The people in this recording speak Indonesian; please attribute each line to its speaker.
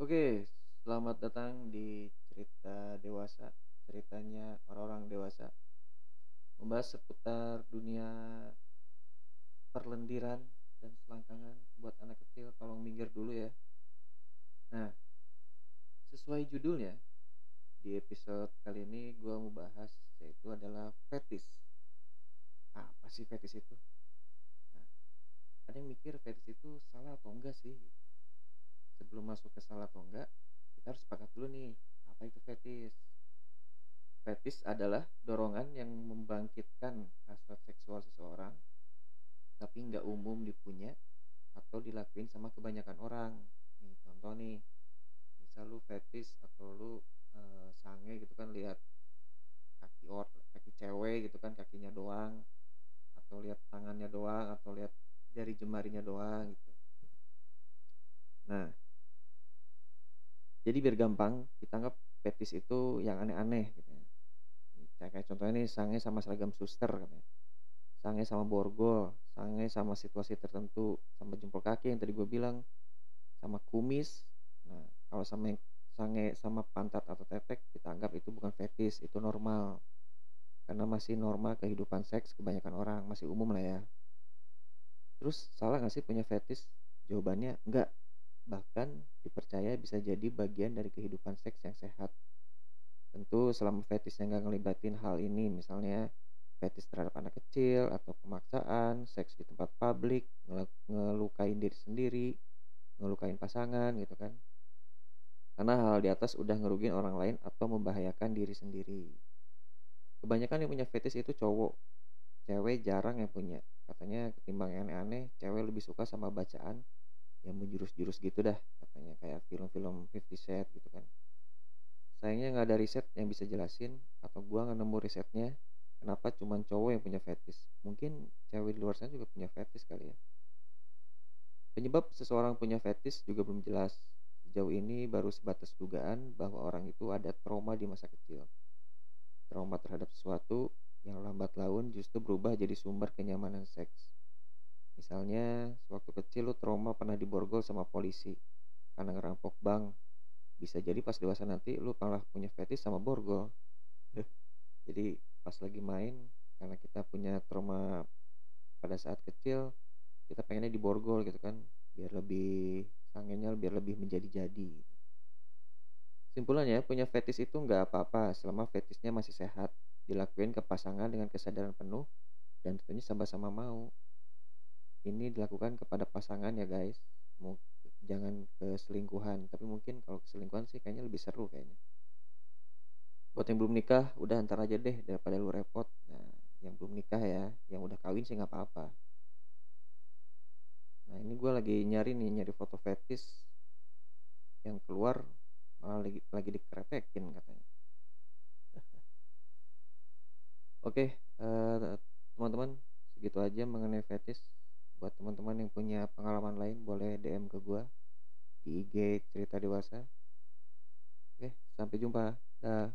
Speaker 1: Oke, selamat datang di cerita dewasa. Ceritanya orang-orang dewasa membahas seputar dunia perlendiran dan selangkangan buat anak kecil. Tolong minggir dulu ya. Nah, sesuai judulnya, di episode kali ini gue mau bahas yaitu adalah fetis. Apa sih fetis itu? Nah, ada yang mikir fetis itu salah atau enggak sih? Gitu. Sebelum masuk ke salah atau enggak, kita harus sepakat dulu nih, apa itu fetis? Fetis adalah dorongan yang membangkitkan hasrat seksual seseorang, tapi nggak umum dipunya atau dilakuin sama kebanyakan orang. Nih, contoh nih, misal lu fetis atau lu e, sange gitu kan lihat kaki or kaki cewek gitu kan kakinya doang atau lihat tangannya doang atau lihat jari jemarinya doang gitu. Nah, jadi biar gampang kita anggap fetis itu yang aneh-aneh gitu ya. Kayak contohnya nih sange sama seragam suster katanya. Sange sama borgol, sange sama situasi tertentu, sama jempol kaki yang tadi gue bilang, sama kumis. Nah, kalau sama sange sama pantat atau tetek kita anggap itu bukan fetis, itu normal. Karena masih normal kehidupan seks kebanyakan orang, masih umum lah ya. Terus salah gak sih punya fetis? Jawabannya enggak. Bisa jadi bagian dari kehidupan seks yang sehat. Tentu selama fetisnya nggak ngelibatin hal ini, misalnya fetis terhadap anak kecil atau pemaksaan, seks di tempat publik, ngelukain diri sendiri, ngelukain pasangan gitu kan. Karena hal di atas udah ngerugiin orang lain atau membahayakan diri sendiri. Kebanyakan yang punya fetis itu cowok, cewek jarang yang punya. Katanya ketimbang yang aneh-aneh, cewek lebih suka sama bacaan yang menjurus-jurus gitu dah katanya kayak film-film Fifty Shades gitu kan. Sayangnya nggak ada riset yang bisa jelasin atau gua nggak nemu risetnya kenapa cuma cowok yang punya fetis mungkin cewek di luar sana juga punya fetis kali ya. Penyebab seseorang punya fetis juga belum jelas. Sejauh ini baru sebatas dugaan bahwa orang itu ada trauma di masa kecil. Trauma terhadap sesuatu yang lambat laun justru berubah jadi sumber kenyamanan seks Misalnya, sewaktu kecil lu trauma pernah diborgol sama polisi karena ngerampok bank. Bisa jadi pas dewasa nanti lu malah punya fetish sama borgol. jadi pas lagi main karena kita punya trauma pada saat kecil, kita pengennya diborgol gitu kan, biar lebih sangenya biar lebih menjadi-jadi. Simpulannya, punya fetish itu nggak apa-apa selama fetishnya masih sehat, dilakuin ke pasangan dengan kesadaran penuh, dan tentunya sama-sama mau ini dilakukan kepada pasangan ya guys. Jangan keselingkuhan. Tapi mungkin kalau keselingkuhan sih kayaknya lebih seru kayaknya. Buat yang belum nikah udah antar aja deh daripada lu repot. Nah yang belum nikah ya yang udah kawin sih nggak apa-apa. Nah ini gue lagi nyari nih nyari foto fetis yang keluar malah lagi lagi dikeretekin katanya. Oke uh, teman-teman segitu aja mengenai fetis buat teman-teman yang punya pengalaman lain boleh DM ke gue di IG cerita dewasa. Oke sampai jumpa. Dah